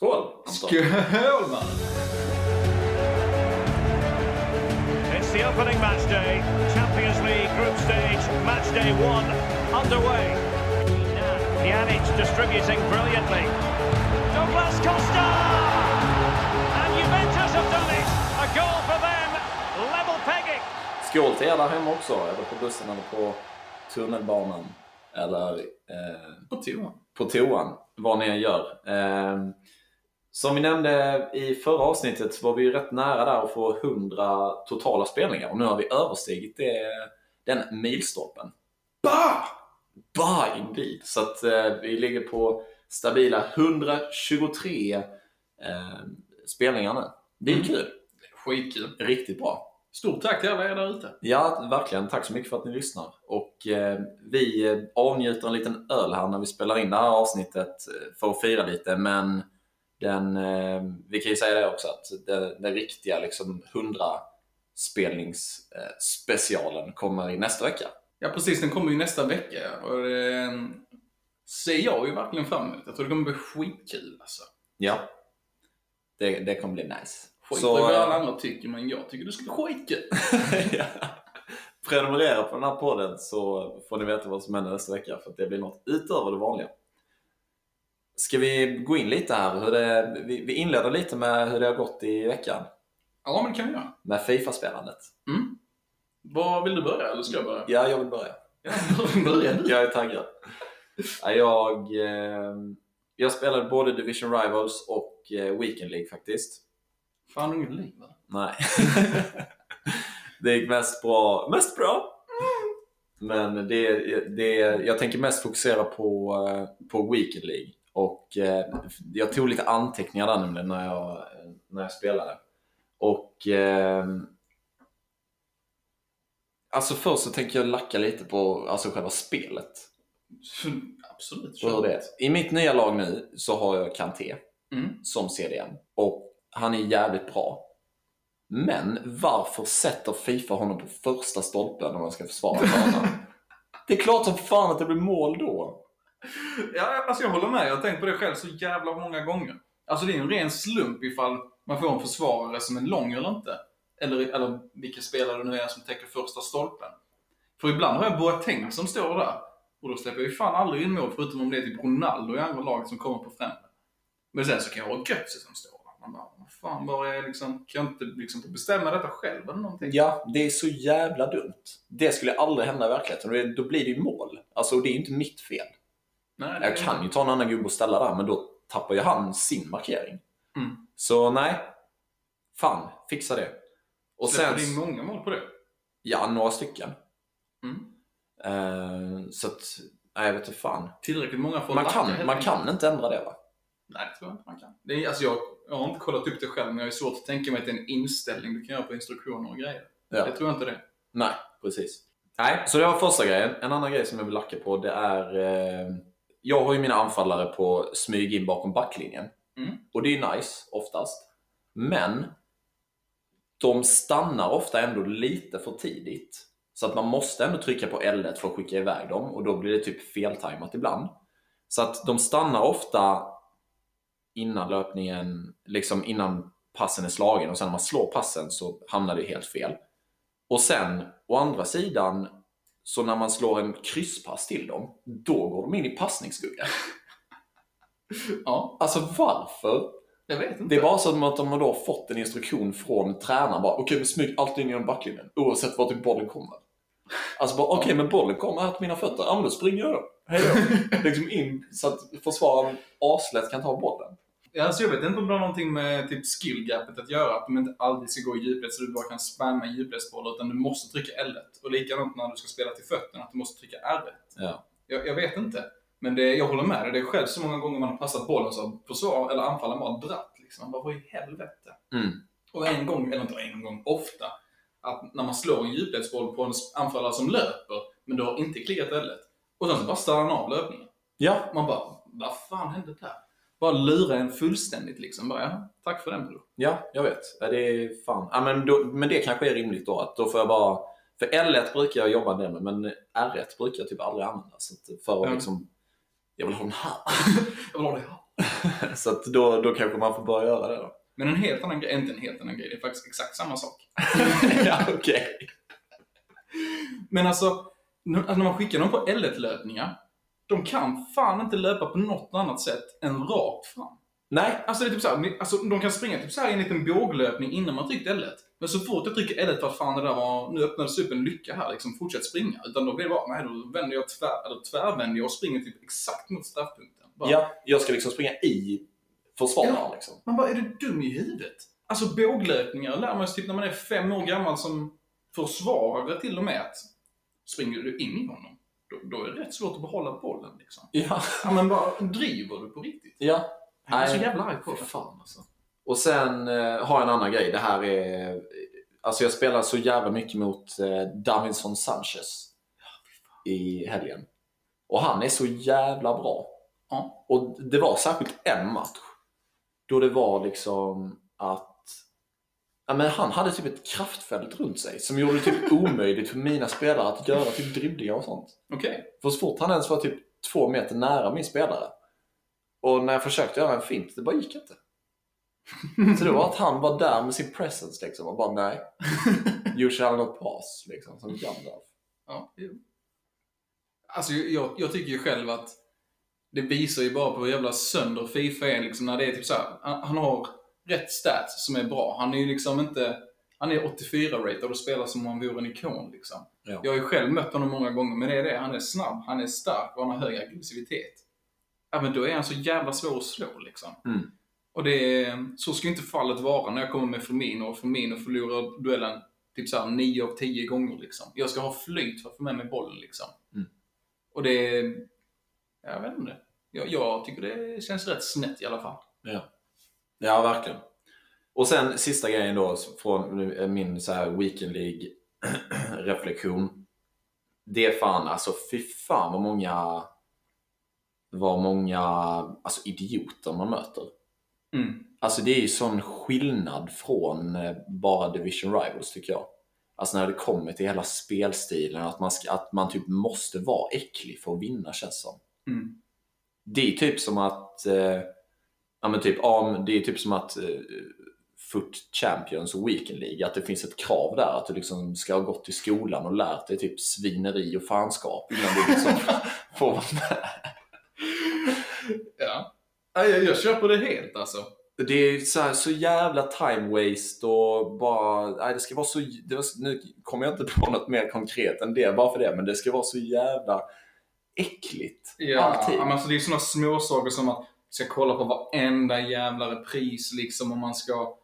Skål! Anton. Skål man! It's the opening match day. Champions League group stage, match day one underway. Pjanic distributing brilliantly. Douglas Costa! And Juventus have done it. A goal for them. Level pegging. Skål till er där hemma också, eller på bussen eller på tunnelbanan. Eller eh, På toan. på toan, vad ni än gör. Eh, som vi nämnde i förra avsnittet så var vi ju rätt nära där att få 100 totala spelningar och nu har vi överstigit det, den milstolpen. Bah! Bah indeed! Så att eh, vi ligger på stabila 123 eh, spelningar nu. Det är Mm. kul. Skitkul. Riktigt bra. Stort tack till alla er där ute. Ja, verkligen. Tack så mycket för att ni lyssnar. Och eh, vi eh, avnjuter en liten öl här när vi spelar in det här avsnittet eh, för att fira lite, men den, eh, vi kan ju säga det också att den, den riktiga liksom 100 spelningsspecialen eh, specialen kommer i nästa vecka. Ja precis, den kommer ju nästa vecka och det ser jag ju verkligen fram emot. Jag tror det kommer bli skitkul alltså. Ja, det, det kommer bli nice. Skit Så, vad eh, alla andra tycker, men jag tycker det ska bli skitkul. ja. Prenumerera på den här podden så får ni veta vad som händer nästa vecka för det blir något utöver det vanliga. Ska vi gå in lite här? Hur det, vi, vi inleder lite med hur det har gått i veckan Ja, men det kan vi göra. med Fifa-spelandet. Mm. Vad vill du börja, eller ska jag börja? Ja, jag vill börja. Ja, börja du. Jag är taggad. Ja, Jag, eh, jag spelade både Division Rivals och eh, Weekend League faktiskt. Fan, inget liv va? Nej. det gick mest bra. Mest bra! Men det, det, jag tänker mest fokusera på, eh, på Weekend League. Och eh, jag tog lite anteckningar där nämligen när jag, när jag spelade. Och eh, Alltså först så tänker jag lacka lite på alltså själva spelet. Absolut. Hur det. I mitt nya lag nu så har jag Kanté Mm. som CDM. Och han är jävligt bra. Men varför sätter Fifa honom på första stolpen när man ska försvara banan? det är klart som fan att det blir mål då. Ja, alltså jag håller med. Jag har tänkt på det själv så jävla många gånger. Alltså det är en ren slump ifall man får en försvarare som är lång eller inte. Eller, eller vilka spelare det nu är som täcker första stolpen. För ibland har jag Boateng som står där. Och då släpper jag ju fan aldrig in mål förutom om det är typ Ronaldo i andra laget som kommer på främre. Men sen så kan jag ha Götze som står där. Man bara, vad fan, var är liksom, kan jag inte liksom få bestämma detta själv eller någonting? Ja, det är så jävla dumt. Det skulle aldrig hända i verkligheten. Då blir det ju mål. Alltså, och det är ju inte mitt fel. Nej, Jag kan ju ta en annan gubbe och ställa där, men då tappar ju han sin markering. Mm. Så nej. Fan, fixa det. Och Släpper sen... in många mål på det. Ja, några stycken. Mm. Eh, så att, nej jag vet inte fan. Tillräckligt många att Man kan, man enkelt. kan inte ändra det va? Nej, det tror jag inte man kan. Det är, alltså jag, jag har inte kollat upp det själv, men jag är svårt att tänka mig att det är en inställning du kan göra på instruktioner och grejer. Ja. Jag tror inte det. Nej, precis. Nej, så det var första grejen. En annan grej som jag vill lacka på det är... Eh, jag har ju mina anfallare på smyg in bakom backlinjen. Mm. Och det är ju nice, oftast. Men de stannar ofta ändå lite för tidigt. Så att man måste ändå trycka på L1 för att skicka iväg dem och då blir det typ feltajmat ibland. Så att de stannar ofta innan löpningen, liksom innan passen är slagen och sen när man slår passen så hamnar det helt fel. Och sen, å andra sidan, så när man slår en krysspass till dem, då går de in i passningsskugga. Ja, Alltså varför? jag vet inte. Det är bara så att de har då fått en instruktion från tränaren bara, okej men smyg alltid in genom backlinjen, oavsett vart bollen kommer. Alltså bara, okej men bollen kommer här till mina fötter, ja men då springer jag då. Hej då. liksom in så att försvararen aslätt kan ta bollen. Ja, Alltså jag vet inte om det har någonting med typ skillgapet att göra, att de inte alltid ska gå i djupled så du bara kan spamma djupledsbollar, utan du måste trycka L1. Och likadant när du ska spela till fötterna, att du måste trycka R1. Ja. Jag, jag vet inte. Men det, jag håller med dig. Det är själv så många gånger man har passat bollen så har försvar eller anfallaren bara dratt. Liksom. Man bara, vad i helvete? Mm. Och en gång, eller inte en gång, ofta, att när man slår en djupledsboll på en anfallare som löper, men du har inte klickat L1. Och sen så bara stannar han av löpningen. Ja, Man bara, vad fan hände där? Bara lura en fullständigt liksom. Bara, ja, tack för den bror. ja, jag vet. Ja, Det är fan. Ja, men, då, men det kanske är rimligt då att då får jag bara... För L1 brukar jag jobba med, men R1 brukar jag typ aldrig använda. Så att för att Ja. liksom... Jag vill ha den här. Jag vill ha det så att då, då kanske man får börja göra det då. Men en helt annan grej, inte en helt annan grej, det är faktiskt exakt samma sak. ja, okej. Men alltså när man skickar dem på L1-löpningar, de kan fan inte löpa på något annat sätt än rakt fram. Nej, Alltså, det är typ såhär, ni- alltså, de kan springa typ såhär i en liten båglöpning innan man tryckt L1. Men så fort jag trycker L1 för att fan det där var, nu öppnades upp en lycka här liksom, fortsätt springa. Utan då blir det bara, nej då vänder jag tvär, eller tvärvänder jag och springer typ exakt mot straffpunkten. Bara, ja, jag ska liksom springa i försvararen Ja. liksom. Man bara, är du dum i huvudet? Alltså båglöpningar lär man sig typ när man är fem år gammal som försvarare till och med. Att springer du in i honom, då, då är det rätt svårt att behålla bollen liksom. Ja. Ja men bara, driver du på riktigt? ja. Jag är så jävla arg på det. fan alltså. Och sen eh, har jag en annan grej. Det här är... Alltså jag spelar så jävla mycket mot eh, Davinson Sanchez i helgen. Och han är så jävla bra. Ja. Och det var särskilt en match då det var liksom att Ja, men han hade typ ett kraftfält runt sig som gjorde det typ omöjligt för mina spelare att göra typ dribblingar och sånt. Okej. För så fort han ens var typ två meter nära min spelare och när jag försökte göra en fint, det bara gick inte. Så det var att han var där med sin presence liksom och bara nej. You shall not pass liksom, som Gandalf. Ja, jo. Alltså jag, jag tycker ju själv att det visar ju bara på hur jävla sönder Fifa är liksom när det är typ så här, han, han har rätt stats som är bra. Han är ju liksom inte, han är 84-ratad och spelar som om han vore en ikon liksom. Ja. Jag har ju själv mött honom många gånger, men det är det, han är snabb, han är stark och han har hög aggressivitet. Ja men då är han så jävla svår att slå liksom. Mm. Och det är, så ska inte fallet vara när jag kommer med Firmino och Firmino förlorar duellen typ såhär 9 av 10 gånger liksom. Jag ska ha flyt för att få med mig bollen liksom. Mm. Och det är, jag vet inte. Jag, jag tycker det känns rätt snett i alla fall. Ja. Ja, verkligen. Och sen sista grejen då från nu, min så här Weekend League-reflektion. Det är fan, alltså fy fan vad många vad många alltså, idioter man möter. Mm. Alltså det är ju sån skillnad från eh, bara Division Rivals tycker jag. Alltså när det kommer till hela spelstilen, att man, ska, att man typ måste vara äcklig för att vinna känns som. Mm. Det är typ som att, eh, ja men typ, ja, det är typ som att eh, Foot Champions och Weekend League, att det finns ett krav där att du liksom ska ha gått till skolan och lärt dig typ svineri och fanskap innan du liksom får vara med. Ja. Ja, Jag, jag köper det helt alltså. Det är så, här, så jävla time waste och bara, nej det ska vara så, det var, nu kommer jag inte på något mer konkret än det bara för det, men det ska vara så jävla äckligt. Ja, Alltid. men alltså det är sådana småsaker som att ska kolla på varenda jävla repris liksom om man ska...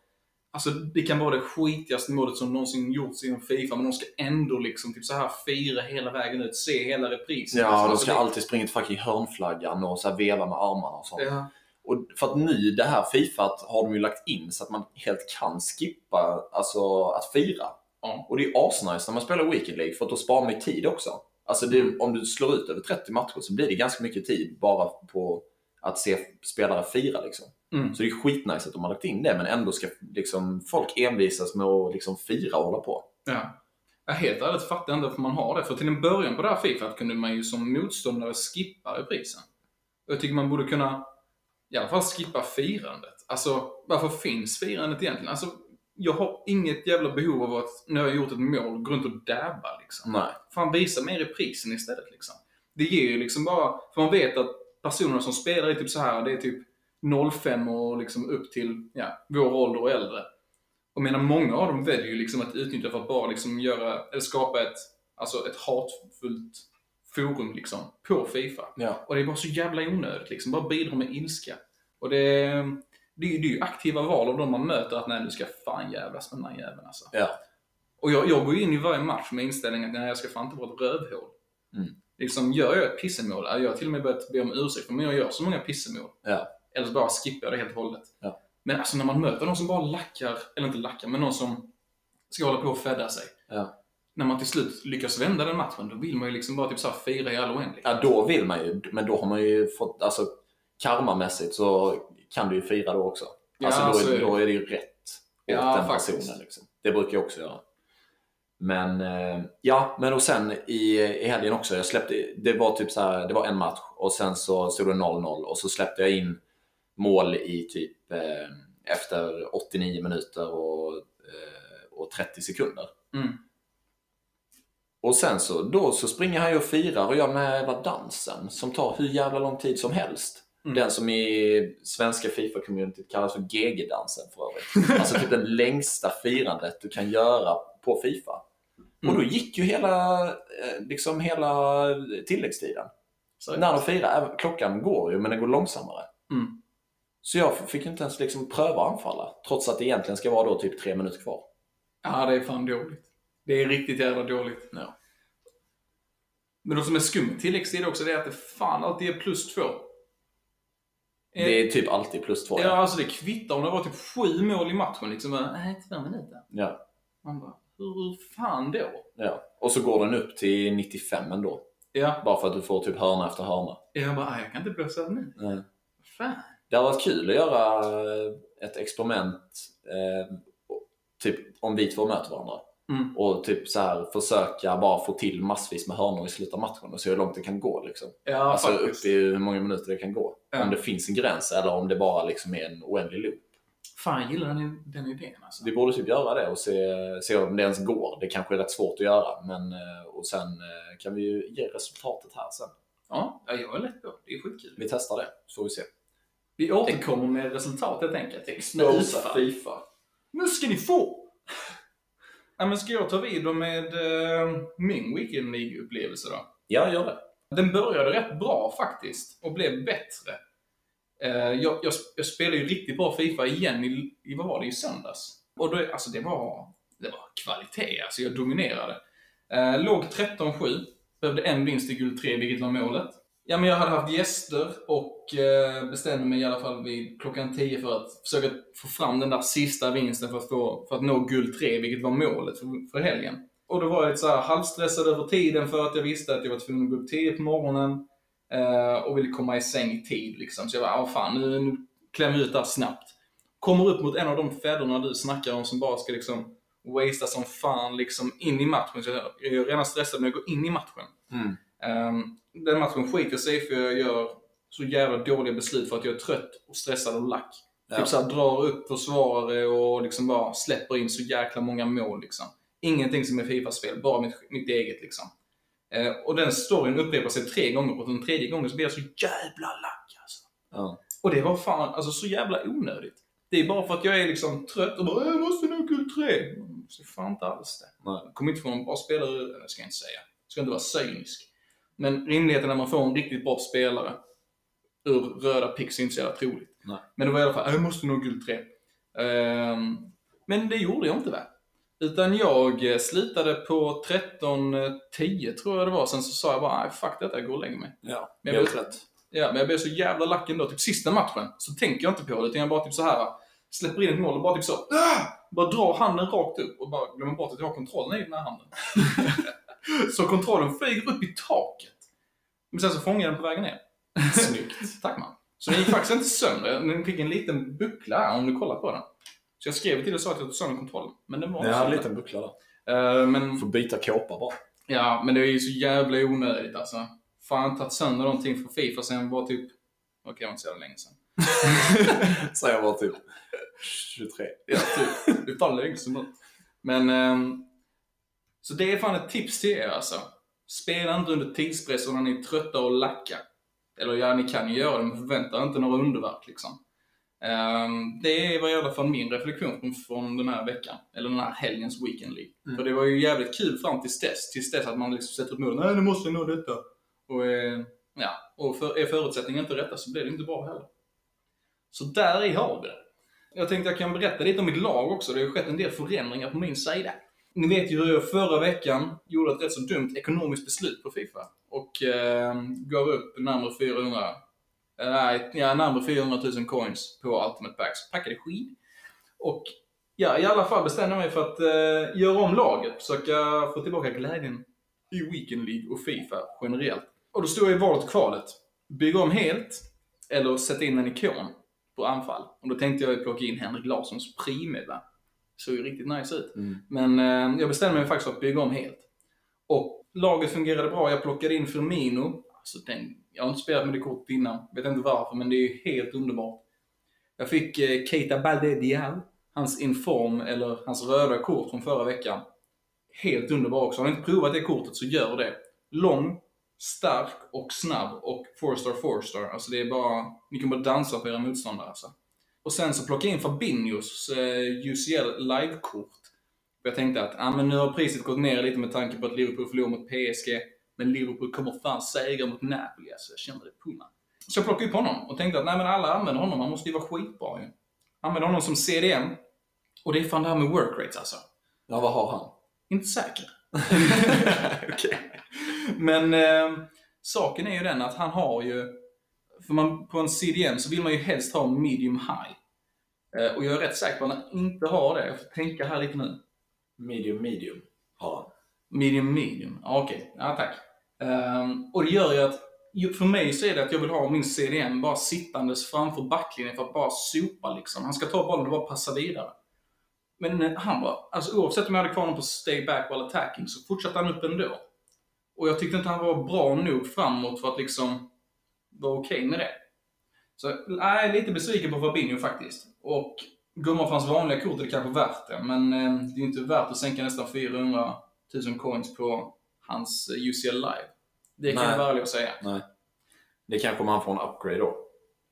Alltså det kan vara det skitigaste målet som någonsin gjorts inom Fifa, men de ska ändå liksom typ så här fira hela vägen ut, se hela reprisen. Ja, alltså, de ska det- alltid springa till fucking hörnflaggan och så veva med armarna och sånt. Ja. Och för att nu, det här Fifat har de ju lagt in så att man helt kan skippa alltså, att fira. Ja. Och det är asnice när man spelar Weekend League för att då sparar man ju tid också. Alltså det, Mm. om du slår ut över 30 matcher så blir det ganska mycket tid bara på att se spelare fira liksom. Mm. Så det är skitnice att de har lagt in det men ändå ska liksom, folk envisas med att liksom fira och hålla på. Ja. Ja, helt ärligt fattar jag inte varför man har det. För till en början på det här Fifa kunde man ju som motståndare skippa reprisen. Jag tycker man borde kunna i alla fall skippa firandet. Alltså, varför finns firandet egentligen? Alltså, jag har inget jävla behov av att, när jag har gjort ett mål, gå runt och dabba liksom. Nej. Fan, visa mig reprisen istället liksom. Det ger ju liksom bara, för man vet att personerna som spelar är typ så här, det är typ 05 och liksom upp till, ja, vår ålder och äldre. Och menar många av dem väljer ju liksom att utnyttja för att bara liksom göra, eller skapa ett, alltså ett hatfullt forum liksom, på Fifa. Ja. Och det är bara så jävla onödigt liksom, bara bidra med ilska. Och det, det, är ju- det är ju aktiva val av de man möter att nej, nu ska fan jävlas med den här jäveln alltså. Ja. Och jag, jag går in i varje match med inställningen att nej, jag ska fan inte vara ett rövhål. Mm. Liksom, gör jag ett pissemål, ja, jag har till och med börjat be om ursäkt men jag gör så många pissemål. Ja. Eller så bara skippar jag det helt och hållet. Ja. Men alltså när man möter någon som bara lackar, eller inte lackar, men någon som ska hålla på och fädda sig. Ja. När man till slut lyckas vända den matchen, då vill man ju liksom bara typ så här fira i all oändlighet. Ja, då vill man ju. Men då har man ju fått, alltså karmamässigt så kan du ju fira då också. Ja, Alltså då, så är då är det ju rätt åt Ja, den faktiskt. personen. Liksom. Det brukar jag också göra. Men eh, ja, men och sen i, i helgen också. Jag släppte, det var typ så här, det var en match och sen så stod det 0-0 och så släppte jag in mål i typ eh, efter 89 minuter och, eh, och 30 sekunder. Mm. Och sen så, då så springer han ju och firar och gör den här jävla dansen som tar hur jävla lång tid som helst. Mm. Den som i svenska Fifa-communityt kallas för GG-dansen för övrigt. Alltså typ det längsta firandet du kan göra på Fifa. Och då Mm. gick ju hela, eh, liksom hela tilläggstiden. Så, När de firar, klockan går ju men den går långsammare. Mm. Så jag fick inte ens liksom pröva att anfalla. Trots att det egentligen ska vara då typ tre minuter kvar. Ja, det är fan dåligt. Det är riktigt jävla dåligt. Ja. Men det som är skumt med tilläggstid också, det är att det fan alltid är plus två. Det är typ alltid plus två. Ja, alltså det kvittar om det var typ sju mål i matchen. Liksom, bara, nej, två minuter. Ja. Man bara, hur fan då? ja. Och så går den upp till 95 ändå. Ja, Bara för att du får typ hörna efter hörna. jag bara, "Ah, jag kan inte blåsa av nu. Nej. Fan. Det har varit kul att göra eh, ett experiment, eh, typ om vi två möter varandra. Mm. Och typ så här försöka bara få till massvis med hörnor i slutet av matchen och se hur långt det kan gå. Liksom. Ja, alltså faktiskt. upp i hur många minuter det kan gå. Ja. Om det finns en gräns eller om det bara liksom är en oändlig loop. Fan, jag gillar den, den idén alltså. Vi borde typ göra det och se, se om det ens går. Det kanske är rätt svårt att göra, men eh, och sen eh, kan vi ju ge resultatet här sen. Ja, ja, jag är lätt på. Det är skitkul. Vi testar det, så får vi se. Vi återkommer med resultat helt enkelt. Exposa. Fifa. Nu ska ni få! Ja, men ska jag ta vid då med eh, min Weekend League-upplevelse då? Ja, gör det. Den började rätt bra faktiskt och blev bättre. Eh, jag, jag, jag spelade ju riktigt bra Fifa igen i, i vad var det, i söndags. Och då, alltså det var, det var kvalitet, alltså jag dominerade. Eh, låg 13-7, behövde en vinst i guld 3, vilket var målet. Ja, men jag hade haft gäster och eh, bestämde mig i alla fall vid klockan 10 för att försöka få fram den där sista vinsten för att, få, för att nå guld 3, vilket var målet för, för helgen. Och då var jag lite så här halvstressad över tiden för att jag visste att jag var tvungen att gå upp tidigt på morgonen och ville komma i säng i tid. Liksom. Så jag bara, ah, fan, nu, nu klämmer ut det här snabbt. Kommer upp mot en av de fäderna du snackar om som bara ska liksom wastea som fan liksom in i matchen. Så jag, jag är redan stressad när jag går in i matchen. Mm. Um, den matchen skiter sig för jag gör så jävla dåliga beslut för att jag är trött och stressad och lack. Ja. Typ såhär drar upp försvarare och liksom bara släpper in så jäkla många mål liksom. Ingenting som är Fifa-spel, bara mitt, mitt eget liksom. Eh, och den storyn upprepar sig tre gånger och den tredje gången så blir jag så jävla lack alltså. Ja. Och det var fan alltså så jävla onödigt. Det är bara för att jag är liksom trött och bara “Jag måste nog guld 3”. Så fan inte alls det. Nej. Kommer inte få någon bra spelare, ska jag inte säga. Ska inte vara cynisk. Men rimligheten när man får en riktigt bra spelare ur röda pix är inte så jävla troligt. Nej. Men det var i alla fall, jag måste nog guld 3. Ehm, men det gjorde jag inte väl. Utan jag eh, slutade på 13-10 tror jag det var. Sen så sa jag bara, nej fuck detta, jag går och lägger mig. Ja, Men helt jag- rätt. Ja, men jag blev så jävla lack ändå. Typ sista matchen så tänker jag inte på det, utan jag bara typ så här släpper in ett mål och bara typ så ah! Bara drar handen rakt upp och bara glömmer bort att jag har kontrollen i den här handen. så kontrollen flyger upp i taket. Men sen så fångar jag den på vägen ner. Snyggt. Tack man. Så den gick faktiskt inte sönder. Den fick en liten buckla här om du kollar på den. Så jag skrev till dig och sa att jag tog sönder kontrollen. Men den var inte hade en liten buckla där. Eh, men, Får byta kåpa bara. ja, men det är ju så jävla onödigt alltså. Fan tagit sönder någonting för Fifa sen var typ... Okej, det var inte så jävla länge sedan. Så jag var typ 23. Ja, typ. Det tar länge sedan nu. Men, ehm, så det är fan ett tips till er alltså. Spela inte under tidspress och när ni är trötta och lacka. Eller ja, ni kan ju göra det, men förvänta inte några underverk liksom. Ehm, det var i alla fall min reflektion från, den här veckan. Eller den här helgens Weekend League. Mm. För det var ju jävligt kul fram tills dess. Tills dess att man liksom sätter upp mål. Nej, nu måste jag nå detta. Och, eh, ja, och för, är förutsättningarna inte rätta så blir det inte bra heller. Så där i har vi det. Jag tänkte jag kan berätta lite om mitt lag också. Det har ju skett en del förändringar på min sida. Ni vet ju hur jag förra veckan gjorde ett rätt så dumt ekonomiskt beslut på Fifa. Och eh, gav upp närmare 400, eh, nej, ja, närmare 400 000 coins på Ultimate Packs. Packade skit. Och ja, i alla fall bestämde jag mig för att eh, göra om laget. Försöka få tillbaka glädjen i Weekend League och Fifa generellt. Och då stod jag i valet och kvalet. Bygga om helt eller sätta in en ikon på anfall. Och då tänkte jag plocka in Henrik Larssons Prime, va? Såg ju riktigt nice ut. Mm. Men eh, jag bestämde mig faktiskt för att bygga om helt. Och laget fungerade bra. Jag plockade in Firmino. Alltså den, jag har inte spelat med det kortet innan. Vet inte varför, men det är ju helt underbart. Jag fick eh, Keita Balde Dial, hans inform, eller hans röda kort från förra veckan. Helt underbar också. Har ni inte provat det kortet så gör det. Lång, stark och snabb och 4-star 4-star. Alltså det är bara, ni kommer bara dansa på era motståndare alltså. Och sen så plockade jag in Fabinhos eh, UCL live-kort. Jag tänkte att ah, men nu har priset gått ner lite med tanke på att Liverpool förlorar mot PSG. Men Liverpool kommer fan segra mot Napoli, alltså. Jag kände det på mig. Så jag plockade upp honom och tänkte att nej men alla använder honom, han måste ju vara skitbra ju. Använder honom som CDM. Och det är fan det här med work rates alltså. Ja, vad har han? Inte säker. Okej. Men eh, saken är ju den att han har ju, för man, på en CDM så vill man ju helst ha medium high. Eh, och jag är rätt säker på att han inte har det. Jag får tänka här lite nu. Medium, medium har han. Medium, medium. Ja, Okej, ja tack. Um, och det gör ju att, för mig så är det att jag vill ha min CDM bara sittandes framför backlinjen för att bara sopa liksom. Han ska ta bollen och bara passa vidare. Men eh, han var, alltså oavsett om jag hade kvar honom på stay back while attacking så fortsatte han upp ändå. Och jag tyckte inte han var bra nog framåt för att liksom vara okej med det. Så nej, lite besviken på Fabinho faktiskt. Och går för hans vanliga kort är det kanske värt det, men eh, det är ju inte värt att sänka nästan 400 000 coins på hans eh, UCL Live. Det kan Nej. jag vara ärlig och säga. Nej. Det kanske man får en upgrade då.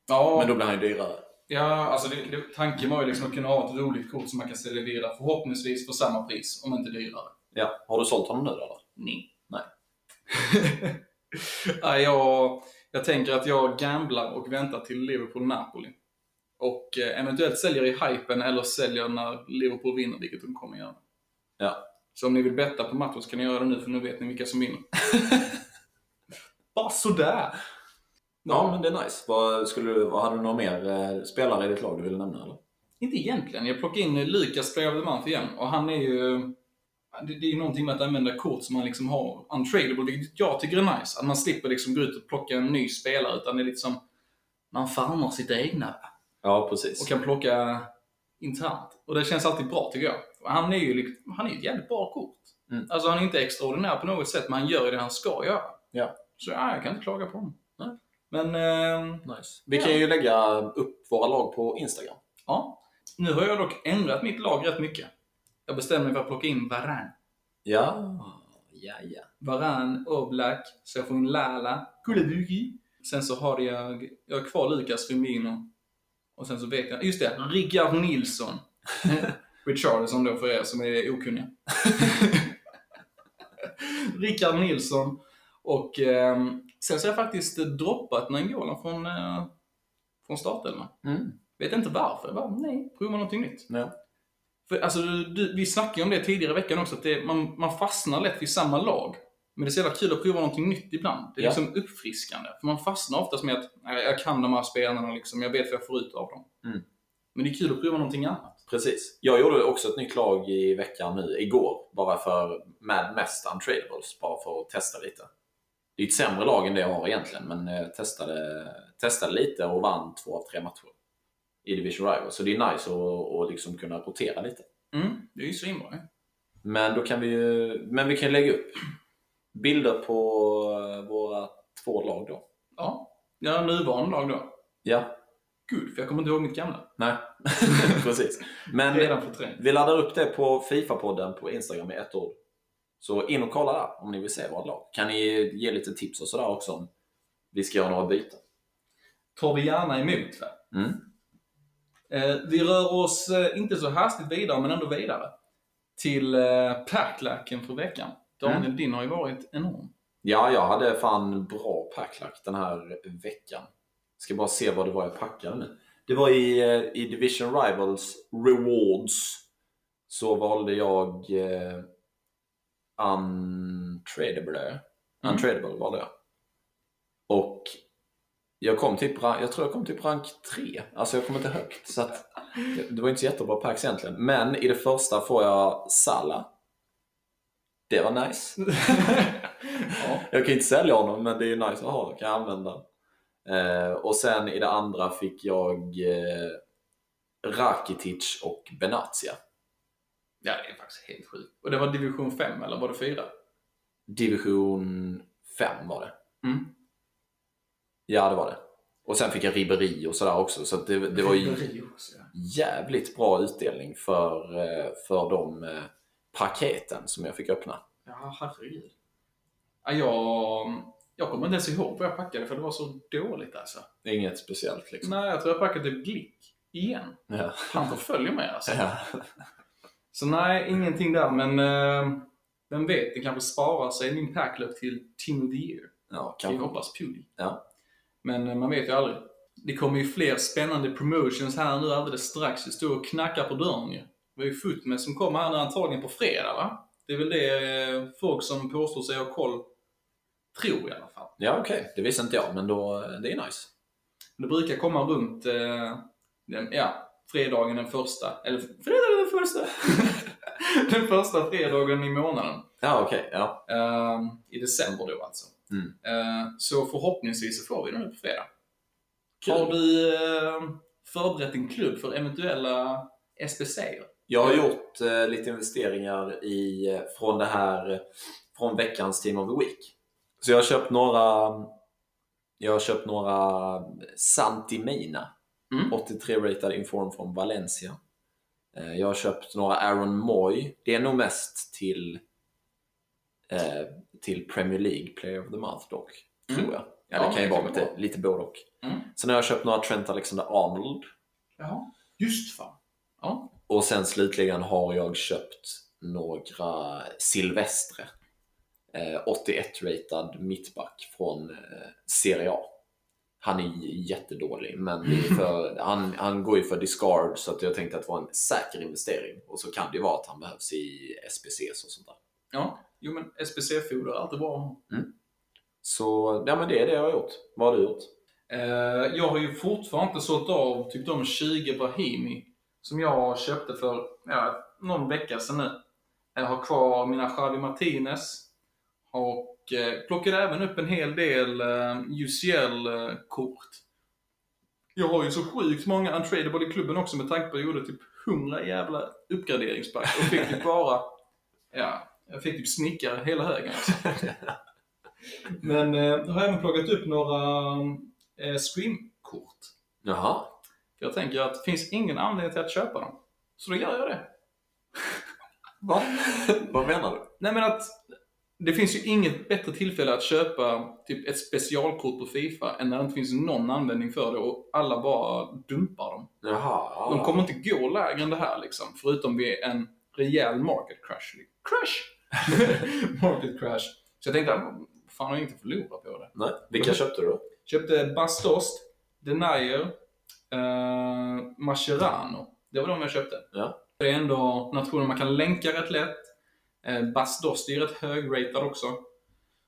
Ja, Men då blir han ju dyrare. ja alltså det, det, tanken var ju liksom att kunna ha ett roligt kort som man kan sälja vidare, förhoppningsvis för samma pris, om inte dyrare. Ja. Har du sålt honom nu eller? Nej. Nej. ja, jag, jag tänker att jag gamblar och väntar till Liverpool-Napoli. Och eh, eventuellt säljer i hypen eller säljer när Liverpool vinner, vilket de kommer göra. Ja. Så om ni vill betta på matchen så kan ni göra det nu, för nu vet ni vilka som vinner. Bara sådär! Ja, men det är nice. Vad, skulle du, vad hade du några mer eh, spelare i ditt lag du ville nämna eller? Inte egentligen. Jag plockade in Lukas Player of the Month igen. Och han är ju... Det, det är ju någonting med att använda kort som man liksom har untradable, vilket jag tycker är nice. Att man slipper liksom gå ut och plocka en ny spelare, utan det är lite som... Man farmar sitt egna. Ja, precis. Och kan plocka internt. Och det känns alltid bra tycker jag. Han är ju liksom, han är ju ett jävligt bra kort. Mm. Alltså han är inte extraordinär på något sätt, men han gör ju det han ska göra. Ja. Så ja, jag kan inte klaga på honom. Nej. Men, eh, Nice. Vi Ja. kan ju lägga upp våra lag på Instagram. ja. Nu har jag dock ändrat mitt lag rätt mycket. Jag bestämde mig för att plocka in Varane. Ja, ja, ja. Varan, Oblak, så jag får in Lala, Kulebugi. Sen så har jag, jag har kvar Lukas Firmino. Och sen så vet jag, just det, Rickard Nilsson. Richarlison då för er som är okunniga. Rickard Nilsson. Och ehm, sen så har jag faktiskt eh, droppat Nangola från, eh, från startelvan. Mm. Vet inte varför. Jag bara, nej, prova någonting nytt. ja. För, alltså, du, vi snackade ju om det tidigare i veckan också, att det, man, man fastnar lätt vid samma lag. Men det är så jävla kul att prova någonting nytt ibland. Det är Ja. liksom uppfriskande. För man fastnar oftast med att jag kan de här spelarna, liksom, jag vet vad jag får ut av dem. Mm. Men det är kul att prova någonting annat. Precis. Jag gjorde också ett nytt lag i veckan nu, igår, bara för med mest untradables, bara för att testa lite. Det är ett sämre lag än det jag har egentligen, men jag testade, testade lite och vann två av tre matcher i Division Rival. Så det är nice att, att liksom kunna rotera lite. Mm, det är ju svinbra. Men då kan vi ju, men vi kan lägga upp bilder på våra två lag då. Ja, ja nuvarande lag då. Ja, Gud, för jag kommer inte ihåg mitt gamla. nej, precis. Men vi laddar upp det på Fifa-podden på Instagram i ett ord. Så in och kolla där om ni vill se våra lag. Kan ni ge lite tips och sådär också om vi ska göra några byten. Tar vi gärna emot. Va? Mm. Eh, vi rör oss eh, inte så hastigt vidare, men ändå vidare. Till eh, packlacken för veckan. Daniel, Mm. din har ju varit enorm. Ja, jag hade fan bra packlack den här veckan. Ska bara se vad det var jag packade nu. Det var i, eh, i Division Rivals Rewards. Så valde jag eh, Untradable. Mm. Untradable valde jag. Och jag kom typ, jag tror jag kom typ rank 3. Alltså jag kom inte högt. Så att, det var inte så jättebra packs egentligen. Men i det första får jag Sala. Det var nice. ja. Jag kan inte sälja honom, men det är ju nice att ha. kan jag använda. Eh, och sen i det andra fick jag eh, Rakitic och Benatia. ja, det är faktiskt helt sjukt. Och det var division 5, eller var det 4? Division 5 var det. Mm. Ja, det var det. Och sen fick jag ribberi och sådär också. Så det, det var ju också, ja. jävligt bra utdelning för, eh, för de paketen som jag fick öppna. Ja, herregud. Ja, jag, jag kommer inte ens ihåg vad jag packade för det var så dåligt alltså. Inget speciellt liksom. Nej, jag tror jag packade Glick. Igen. Ja. Han förföljer mig alltså. Ja. Så nej, ingenting där. Men eh, vem vet, det kanske sparar sig min packlöp till Team of the Year. Ja, Vi kanske. hoppas på det. Ja. Men eh, man vet ju aldrig. Det kommer ju fler spännande promotions här nu alldeles strax. Det står och knackar på dörren ju. Det var ju Footmed som kommer här nu antagligen på fredag va? Det är väl det eh, folk som påstår sig ha koll tror i alla fall. Ja, okej. Det visste inte jag, men då, det är nice. Det brukar komma runt, eh, den, ja, fredagen den första, eller fredagen den första! den första fredagen i månaden. Ja, okej. Ja. Eh, I december då alltså. Mm. Eh, så förhoppningsvis så får vi den nu på fredag. Kul. Har du eh, förberett en klubb för eventuella SBC? -er? Jag har gjort eh, lite investeringar i, eh, från det här, eh, från veckans Team of the Week. Så jag har köpt några, jag har köpt några Santimina, Mm. 83 rated inform från Valencia. Eh, jag har köpt några Aaron Moy. Det är nog mest till, eh, till Premier League Player of the Month dock, tror Mm. jag. Ja, Ja, det kan ju vara lite, lite både och. Mm. Sen har jag köpt några Trent Alexander-Arnold. Jaha, just fan. Ja. Och sen slutligen har jag köpt några Silvestre. Eh, 81-ratad mittback från eh, Serie A. Han är jättedålig, men för, han, han går ju för discard så att jag tänkte att det var en säker investering. Och så kan det ju vara att han behövs i SPCs och sånt där. ja. Jo men SBC-foder är alltid bra. Så ja, men det är det jag har gjort. Vad har du gjort? Eh, jag har ju fortfarande inte sålt av typ de 20 Brahimi som jag köpte för ja, någon vecka sedan nu. Jag har kvar mina Javi Martinez och eh, plockade även upp en hel del eh, UCL-kort. Jag har ju så sjukt många untradable i klubben också med tanke på att jag gjorde typ 100 jävla uppgraderingspack och fick typ bara, ja, jag fick typ snickare hela högen alltså. Men eh, jag har även plockat upp några eh, Scream-kort. Jaha. Jag tänker att det finns ingen anledning till att köpa dem. Så då gör jag det. Va? Vad menar du? Nej men att det finns ju inget bättre tillfälle att köpa typ ett specialkort på Fifa än när det inte finns någon användning för det och alla bara dumpar dem. Jaha. De kommer inte gå lägre än det här liksom, förutom vid en rejäl market crash. Crash! market crash. Så jag tänkte, fan har jag inget att förlora på det. Nej. Vilka köpte du då? Köpte Bastost, Denier, eh, Mascherano. Det var de jag köpte. Ja. Det är ändå nationer man kan länka rätt lätt. Eh, Bastost är ju rätt högratad också.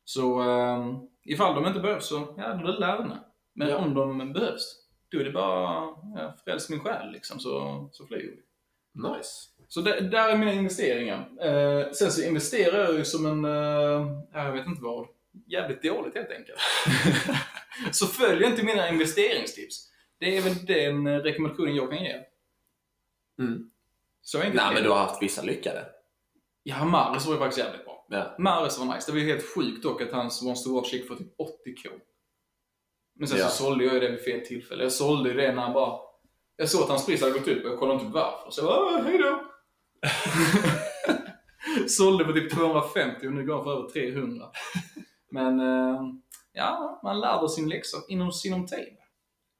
Så eh, ifall de inte behövs så, ja, då är det lärna. Men Ja. om de behövs, då är det bara, ja, fräls min själ liksom, så, så flyger vi. Nice. Så där, där är mina investeringar. Eh, sen så investerar jag ju som en, eh, ja, jag vet inte vad, jävligt dåligt helt enkelt. så följ inte mina investeringstips. Det är väl den eh, rekommendationen jag kan ge. Mm. Så enkelt Nej, men det. du har haft vissa lyckade. Ja, Maris var ju faktiskt jävligt bra. Ja. Maris var nice. Det var ju helt sjukt dock att hans Once to Watch gick för typ 80k. Men sen Ja. så sålde jag ju det vid fel tillfälle. Jag sålde ju det när han bara... Jag såg att hans pris hade gått upp och jag kollade inte varför. Så jag bara, "Ah, hej då. sålde för typ 250 och nu går han för över 300. Men, eh, ja, man lärde sin läxa inom sinom tid.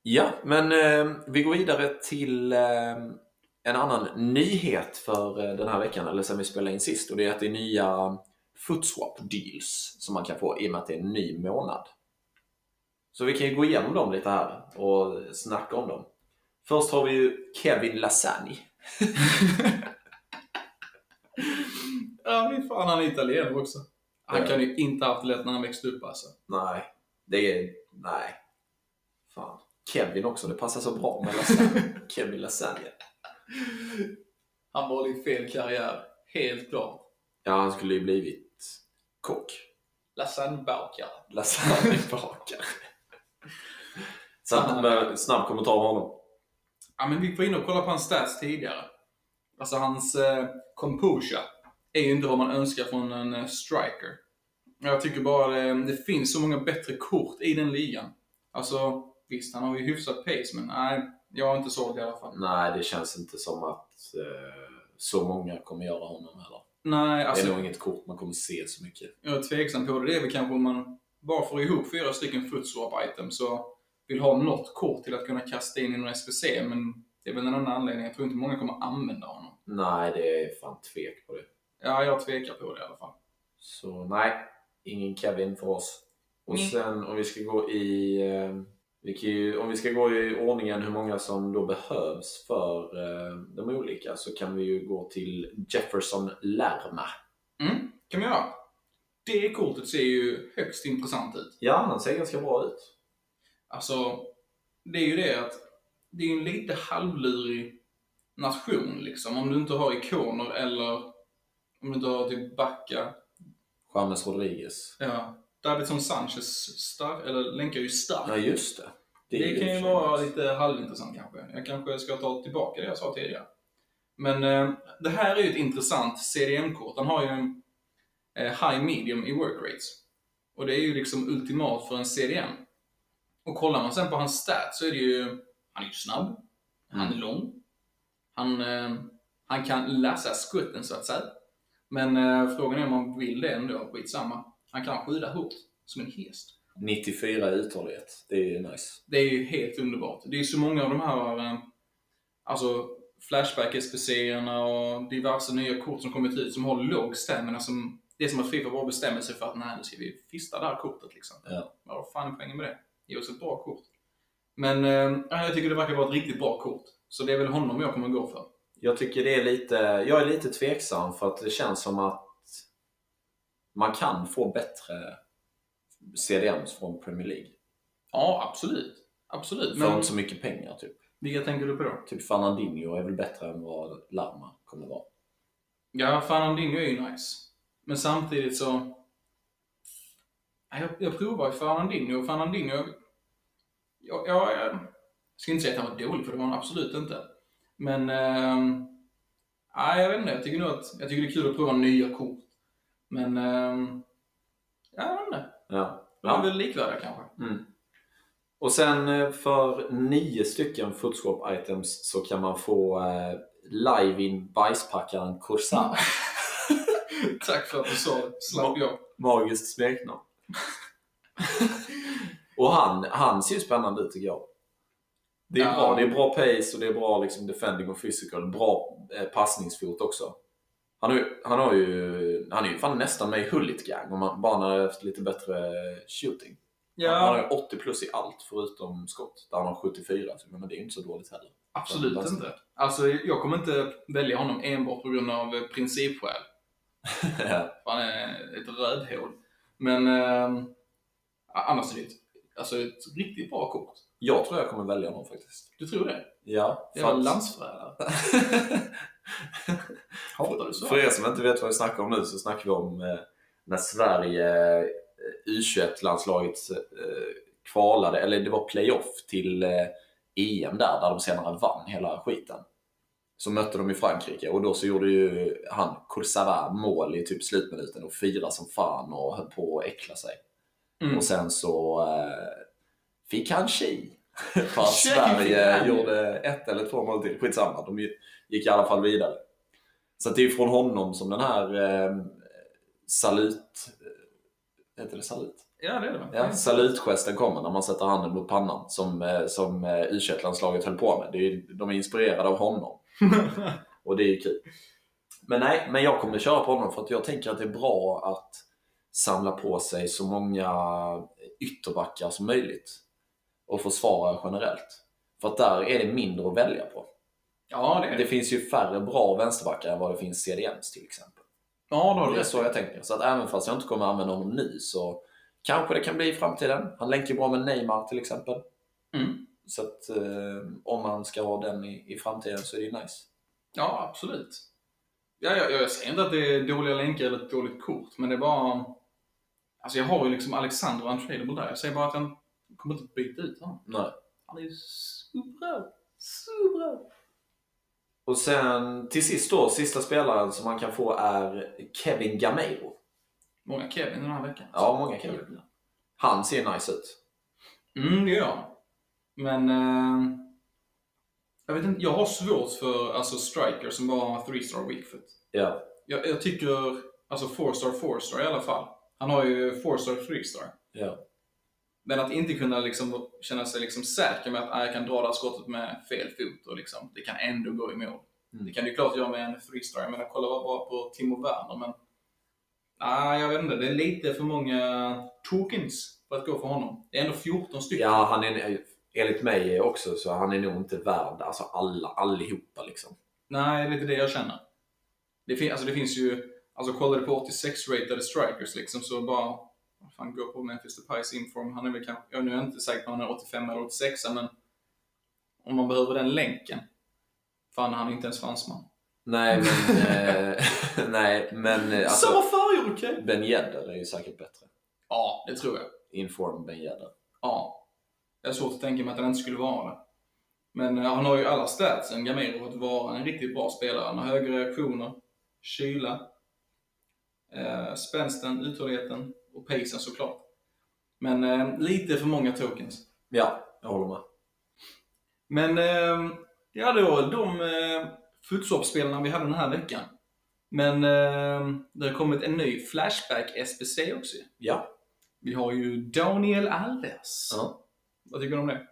Ja, men eh, vi går vidare till eh, en annan nyhet för eh, den här veckan, eller sen vi spelade in sist. Och det är att det är nya footswap deals som man kan få i och med att det är en ny månad. Så vi kan ju gå igenom dem lite här och snacka om dem. Först har vi ju Kevin Lasagni. Ja, fy fan han är italienare också. Han Ja. kan ju inte ha haft lätt när han växte upp alltså. Nej, det är... Nej. Fan. Kevin också, det passar så bra med Lasagni. Kevin Lasagni. Han valde ju fel karriär. Helt klart. Ja, han skulle ju blivit kock. Lasagnebakare. Lasagnebakare. Så att, med snabb kommentar om honom. Ja, men vi var inne och kollade på hans stats tidigare. Alltså hans eh, composure är ju inte vad man önskar från en eh, striker. Jag tycker bara det, det finns så många bättre kort i den ligan. Alltså, visst, han har ju hyfsat pace, men nej, jag är inte såld i alla fall. Nej, det känns inte som att eh, så många kommer göra honom heller. Nej, det alltså, är nog inget kort man kommer se så mycket. jag är tveksam på det. Det är väl kanske om man bara får ihop fyra stycken footswap-items och vill ha något kort till att kunna kasta in i någon SPC, men det är väl en annan anledning. Jag tror inte många kommer använda honom. Nej, det är fan tvek på det. Ja, jag tvekar på det i alla fall. Så nej, ingen Kevin för oss. Och Mm. sen om vi ska gå i eh, vi ju, om vi ska gå i ordningen hur många som då behövs för eh, de olika så kan vi ju gå till Jefferson Lerma. Mm, kan vi göra. Det kortet ser ju högst intressant ut. Ja, han ser ganska bra ut. Alltså, det är ju det att det är en lite halvlurig nation liksom. Om du inte har ikoner eller om du inte har typ backa. James Rodriguez. Ja, Davidson Sanchez star- eller länkar ju starkt. Ja, just det. Det, är kan ju vara lite halvintressant kanske. Jag kanske ska ta tillbaka det jag sa tidigare. Men eh, det här är ju ett intressant CDM-kort. Han har ju en eh, high medium i work rates. Och det är ju liksom ultimat för en CDM. Och kollar man sen på hans stats så är det ju, han är ju snabb, han är lång, han, eh, han kan läsa skutten så att säga. Men eh, frågan är om man vill det ändå, skitsamma. Han kan skjuta hårt, som en häst. 94 i uthållighet. Det är ju nice. Det är ju helt underbart. Det är så många av de här eh, alltså Flashback-SPC-erna och diverse nya kort som kommit ut som har låg stamina som det är som att Fifa bara bestämmer sig för att nej, nu ska vi fista det här kortet liksom. Ja. Vad fan är poängen med det? Ge oss ett bra kort. Men eh, ja, jag tycker det verkar vara ett riktigt bra kort. Så det är väl honom jag kommer gå för. Jag tycker det är lite, jag är lite tveksam för att det känns som att man kan få bättre CDMs från Premier League. Ja, absolut. Absolut. För Men inte så mycket pengar typ. vilka tänker du på då? Typ Fernandinho är väl bättre än vad Larma kommer vara. Ja, Fernandinho är ju nice. Men samtidigt så... Ja, Jag, jag provar ju Fernandinho Fernandinho... Jag, jag, jag ska inte säga att han var dålig, för det var han absolut inte. Men... nej, jag vet inte. Jag tycker nog att... Jag tycker det är kul att prova nya kort. Men... ehm, ja, jag vet inte. Ja. De är väl likvärdiga kanske. Mm. Och sen eh, för nio stycken footswap items så kan man få eh, live in bajspackaren Corsar. Tack för att du sa det. Slapp jag. Magiskt smeknamn. och han, han ser ju spännande ut tycker jag. Det är Ja. bra. Det är bra pace och det är bra liksom, defending och physical. Bra eh, passningsfot också. Han, har han, har ju, han är ju fan nästan med i Hullit Gang om man har haft lite bättre shooting. Han har Ja, ju 80 plus i allt förutom skott. Där han har 74, så, men det är ju inte så dåligt heller. absolut Bästa. inte. Alltså, jag kommer inte välja honom enbart på grund av principskäl. Han är ett rödhål. Men eh, annars är det ett, alltså ett riktigt bra kort. jag tror jag kommer välja honom faktiskt. Du tror det? Ja, Det var landsförrädare. För er som inte vet vad vi snackar om nu så snackar vi om eh, när Sverige, eh, U21-landslaget eh, kvalade, eller det var playoff till eh, EM där, där de senare vann hela skiten. Så mötte de ju Frankrike och då så gjorde ju han Coursara mål i typ slutminuten och firade som fan och höll på att äckla sig. Mm. Och sen så eh, fick han tji. För att Sverige ju. gjorde ett eller två mål till. Skitsamma, de gick i alla fall vidare. Så det är från honom som den här eh, salut... Heter det salut? Ja, det är det. Ja, salutgesten kommer när man sätter handen mot pannan som, eh, som eh, u landslaget höll på med. Det är, de är inspirerade av honom. Och det är ju kul. Men nej, men jag kommer köra på honom för att jag tänker att det är bra att samla på sig så många ytterbackar som möjligt. Och försvara generellt. För att där är det mindre att välja på. ja, det Det finns ju färre bra vänsterbackar än vad det finns CDMs till exempel. Ja, det Det är så jag tänker. Så att även fast jag inte kommer använda honom nu så kanske det kan bli i framtiden. Han länkar bra med Neymar till exempel. Mm. Så att eh, om man ska ha den i, i framtiden så är det ju nice. Ja, absolut. Ja, jag, jag säger inte att det är dåliga länkar eller ett dåligt kort, men det är bara... Alltså jag har ju liksom Alexander Untradable där. Jag säger bara att jag kommer inte byta ut honom. Nej. Han är ju så bra. Så bra. Och sen till sist då, sista spelaren som man kan få är Kevin Gameiro. Många Kevin den här veckan. Ja, många Kevin. Han ser nice ut. Mm, det gör han. Men... Eh, jag vet inte, jag har svårt för alltså, strikers som bara har 3-star weak foot. Ja. Jag, jag tycker, alltså 4-star, 4-star i alla fall. Han har ju 4-star, 3-star. Ja. Men att inte kunna liksom känna sig liksom säker med att ah, jag kan dra det här skottet med fel fot och liksom, det kan ändå gå i mål. Mm. Det kan du klart göra med en freestar. Jag menar, kolla vad bra på Timo Werner, men... Nej, jag vet inte. Det är lite för många tokens för att gå för honom. Det är ändå 14 stycken. Ja, han är, enligt mig också, så han är nog inte värd alltså alla, allihopa liksom. Nej, det är lite det jag känner. Det, fin alltså, det finns ju... Alltså kollar du på 86-ratade strikers liksom, så bara... Fan, gå på Memphis Depays inform. Han är väl kanske... Jag är nu inte säker på om han är 85 eller 86 men... Om man behöver den länken. Fan, han är inte ens fransman. Nej, men... eh, nej, men eh, alltså, Samma färger, okej? Ben Yedder är ju säkert bättre. Ja, det tror jag. Inform Ben Yedder. Ja. Jag har svårt att tänka mig att han inte skulle vara det. Men eh, han har ju alla statsen, Gamero, att vara en riktigt bra spelare. Han har höga reaktioner, kyla, eh, spänsten, uthålligheten och pacen såklart. Men eh, lite för många tokens. Ja, jag håller med. Men eh, ja, då de eh, futsal vi hade den här veckan. Men eh, det har kommit en ny Flashback SBC också. Ja. Vi har ju Daniel Alves. ja. Vad tycker du om det?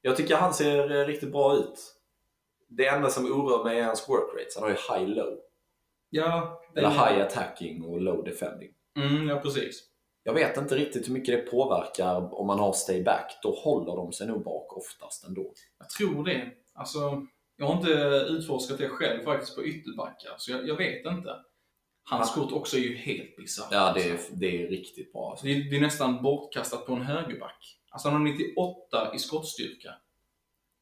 Jag tycker han ser eh, riktigt bra ut. Det enda som oroar mig är hans work rates. Han har ju high-low. Ja, Eller high attacking och low defending. Mm, ja, precis. Jag vet inte riktigt hur mycket det påverkar om man har stay back. Då håller de sig nog bak oftast ändå. Jag tror det. Alltså, jag har inte utforskat det själv faktiskt på ytterbackar, så jag, jag vet inte. Hans kort också är ju helt bisarrt. Ja, det är, alltså. det är riktigt bra. Alltså. det, är, det är nästan bortkastat på en högerback. Alltså han har 98 i skottstyrka.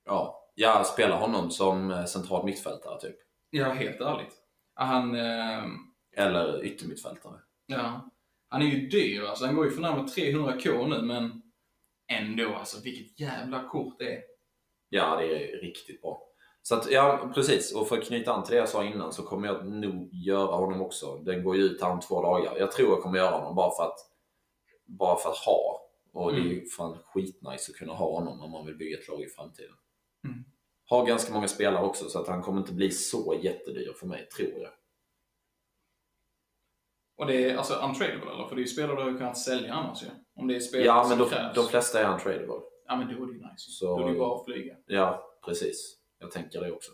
Ja, jag spelar honom som eh, central mittfältare typ. Ja, helt ärligt. Han, eh, Eller yttermittfältare. ja, han är ju dyr alltså. Han går ju för närmare 300k nu, men ändå alltså. Vilket jävla kort det är. Ja, det är riktigt bra. Så att, ja, precis. Och för att knyta an till det jag sa innan så kommer jag nog göra honom också. Den går ju ut här om två dagar. Jag tror jag kommer göra honom bara för att, bara för att ha. Och det är ju fan skitnice att kunna ha honom om man vill bygga ett lag i framtiden. Mm. Har ganska många spelare också så att han kommer inte bli så jättedyr för mig, tror jag. Och det är alltså untradable eller? För det är ju spelare du har kunnat sälja annars ju. Om det är spelare Ja, som men de, krävs. de flesta är untradable. Ja, men då är det ju nice. Så- Då är det ju bara att flyga. Ja, precis. Jag tänker det också.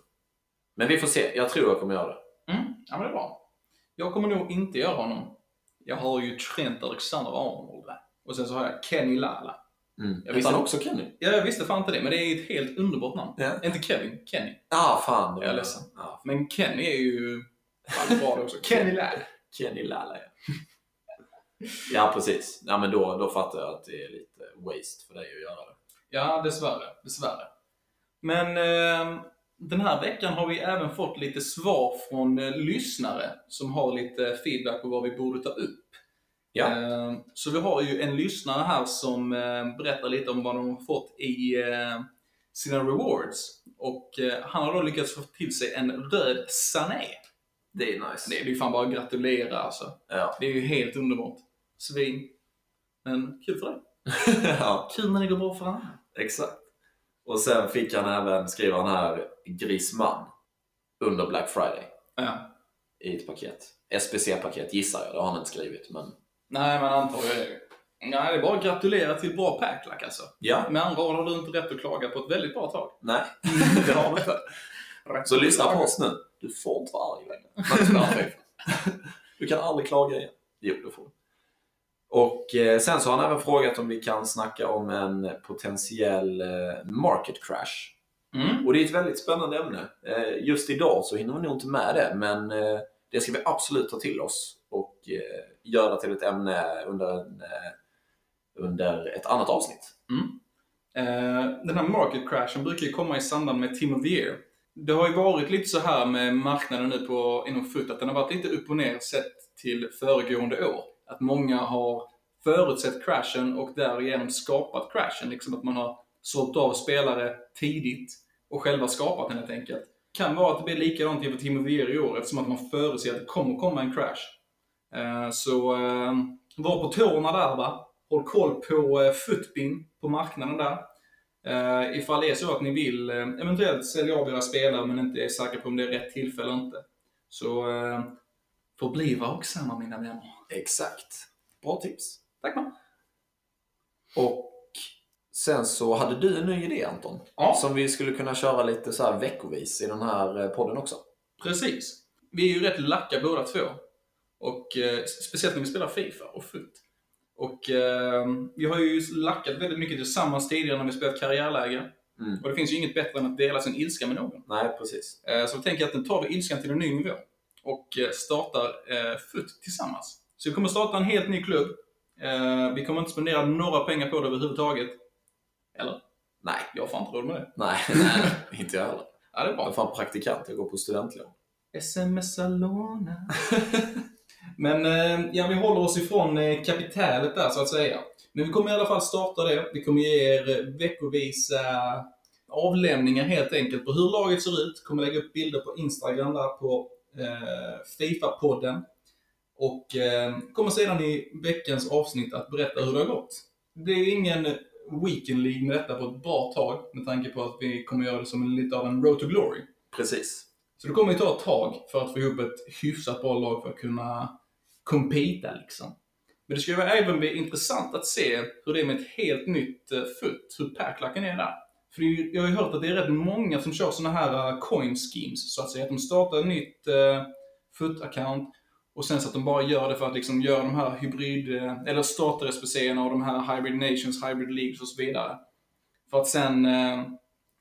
Men vi får se. Jag tror jag kommer göra det. Mm, ja men det är bra. Jag kommer nog inte göra honom. Jag har ju Trent Alexander-Arnold där. Och sen så har jag Kenny Lala. Mm. Jag visste- han också Kenny? Ja, jag visste fan inte det, men det är ett helt underbart namn. Ja. Inte Kevin, Kenny. Ah, fan. Jag är ledsen. Ja, Men Kenny är ju fan bra också. Kenny Lala. Kenny Lala, ja. ja, precis. Ja, men då, då fattar jag att det är lite waste för dig att göra det. Ja, dessvärre. Dessvärre. Men eh, den här veckan har vi även fått lite svar från eh, lyssnare som har lite feedback på vad vi borde ta upp. Ja. Eh, Så vi har ju en lyssnare här som eh, berättar lite om vad de har fått i eh, sina rewards. Och eh, han har då lyckats få till sig en röd Sané. Det är nice. Det är ju fan bara att gratulera alltså. Ja. Det är ju helt underbart. Svin. Men kul för dig. ja, Kul när det går bra för andra. exakt. Och sen fick han även, skriva den här, Grisman under Black Friday Ja. i ett paket. SPC-paket gissar jag, det har han inte skrivit. Men Nej, men antagligen är det Nej, det är bara att gratulera till bra packlack alltså. ja, Med andra ord har du inte rätt att klaga på ett väldigt bra tag. nej, det har han inte. Så lyssna på oss nu. Du får inte vara arg längre. Spelar FIFA. Du kan aldrig klaga igen. Jo, det får du. Och eh, sen så har han även frågat om vi kan snacka om en potentiell eh, market crash. Mm. Och det är ett väldigt spännande ämne. Eh, just idag så hinner vi nog inte med det, men det ska vi absolut ta till oss och göra till ett ämne under, en, under ett annat avsnitt. Eh, den här market crashen brukar ju komma i samband med Team of the Year. Det har ju varit lite så här med marknaden nu på, inom FUT, att den har varit lite upp och ner sett till föregående år. Att många har förutsett crashen och därigenom skapat crashen. Liksom att man har sålt av spelare tidigt och själva skapat den helt enkelt. Kan vara att det blir likadant inför Timo of i år eftersom att man förutser att det kommer komma en crash. Eh, så eh, var på tårna där va. Håll koll på eh, Footbin på marknaden där. Uh, ifall det är så att ni vill uh, eventuellt sälja av era spelare men inte är säkra på om det är rätt tillfälle eller inte. Så uh, förbli vaksamma mina vänner. Exakt. Bra tips. Tack man. Och sen så hade du en ny idé Anton. Ja. Som vi skulle kunna köra lite så här veckovis i den här eh, podden också. Precis. Vi är ju rätt lacka båda två. Och eh, speciellt när vi spelar Fifa och FUT. Och eh, vi har ju lackat väldigt mycket tillsammans tidigare när vi spelat karriärläge. Mm. Och det finns ju inget bättre än att dela sin ilska med någon. Nej, precis. Eh, så vi tänker att nu tar vi ilskan till en ny nivå. Och eh, startar eh, FUT tillsammans. Så vi kommer starta en helt ny klubb. Eh, vi kommer inte spendera några pengar på det överhuvudtaget. Eller? Nej. Jag fan inte råd med det. Nej, nej, inte jag heller. Ja, det är Jag bra. är fan praktikant, jag går på studentlån. Smsa låna. Men eh, ja, vi håller oss ifrån eh, kapitalet där så att säga. Men vi kommer i alla fall starta det. Vi kommer ge er eh, veckovisa avlämningar helt enkelt på hur laget ser ut. Kommer lägga upp bilder på Instagram där på eh, Fifa-podden. Och eh, kommer sedan i veckans avsnitt att berätta hur det har gått. Det blir ingen Weekend League med detta på ett bra tag med tanke på att vi kommer göra det som lite av en Road to Glory. Precis. Så det kommer ju ta ett tag för att få ihop ett hyfsat bra lag för att kunna competa liksom. Men det ska ju även bli intressant att se hur det är med ett helt nytt eh, uh, FUT, hur packlacken är där. För jag har ju hört att det är rätt många som kör såna här eh, coin schemes, så att säga. Att de startar ett nytt eh, uh, FUT-account och sen så att de bara gör det för att liksom göra de här hybrid, eller startar SPC'erna och de här hybrid nations, hybrid leagues och så vidare. För att sen eh,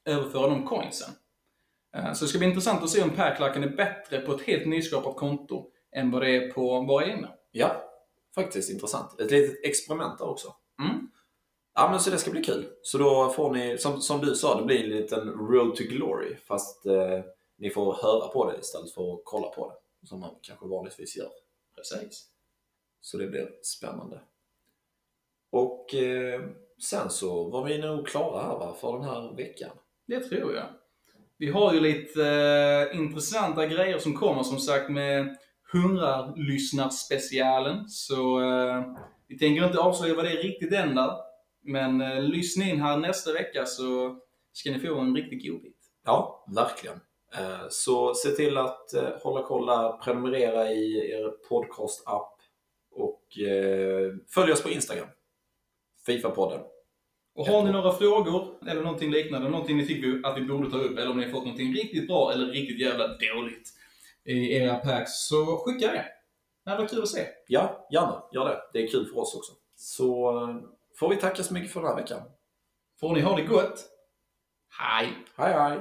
överföra de coinsen. Eh, Så det ska bli intressant att se om pärklacken är bättre på ett helt nyskapat konto än vad det är på våra egna. Ja, faktiskt intressant. Ett litet experiment där också. Mm. Ja, men så det ska bli kul. Så då får ni, som, som du sa, det blir en liten road to glory. Fast eh, ni får höra på det istället för att kolla på det. Som man kanske vanligtvis gör. Precis. Så det blir spännande. Och eh, sen så var vi nog klara här va, för den här veckan. Det tror jag. Vi har ju lite eh, intressanta grejer som kommer som sagt med 100 lyssnarspecialen Så eh, vi tänker inte avslöja vad det är riktigt än där. Men eh, lyssna in här nästa vecka så ska ni få en riktig godbit. Ja, verkligen. Eh, Så se till att eh, hålla kolla, prenumerera i er podcast-app och eh, följ oss på Instagram. Fifa-podden. Och har ni några frågor eller någonting liknande, någonting ni tycker att vi borde ta upp eller om ni har fått någonting riktigt bra eller riktigt jävla dåligt i era packs så skicka det. Det hade varit kul att se. Ja, gärna. Gör det. Det är kul för oss också. Så eh, får vi tacka så mycket för den här veckan. Får ni ha det gott. Hej! Hej hej!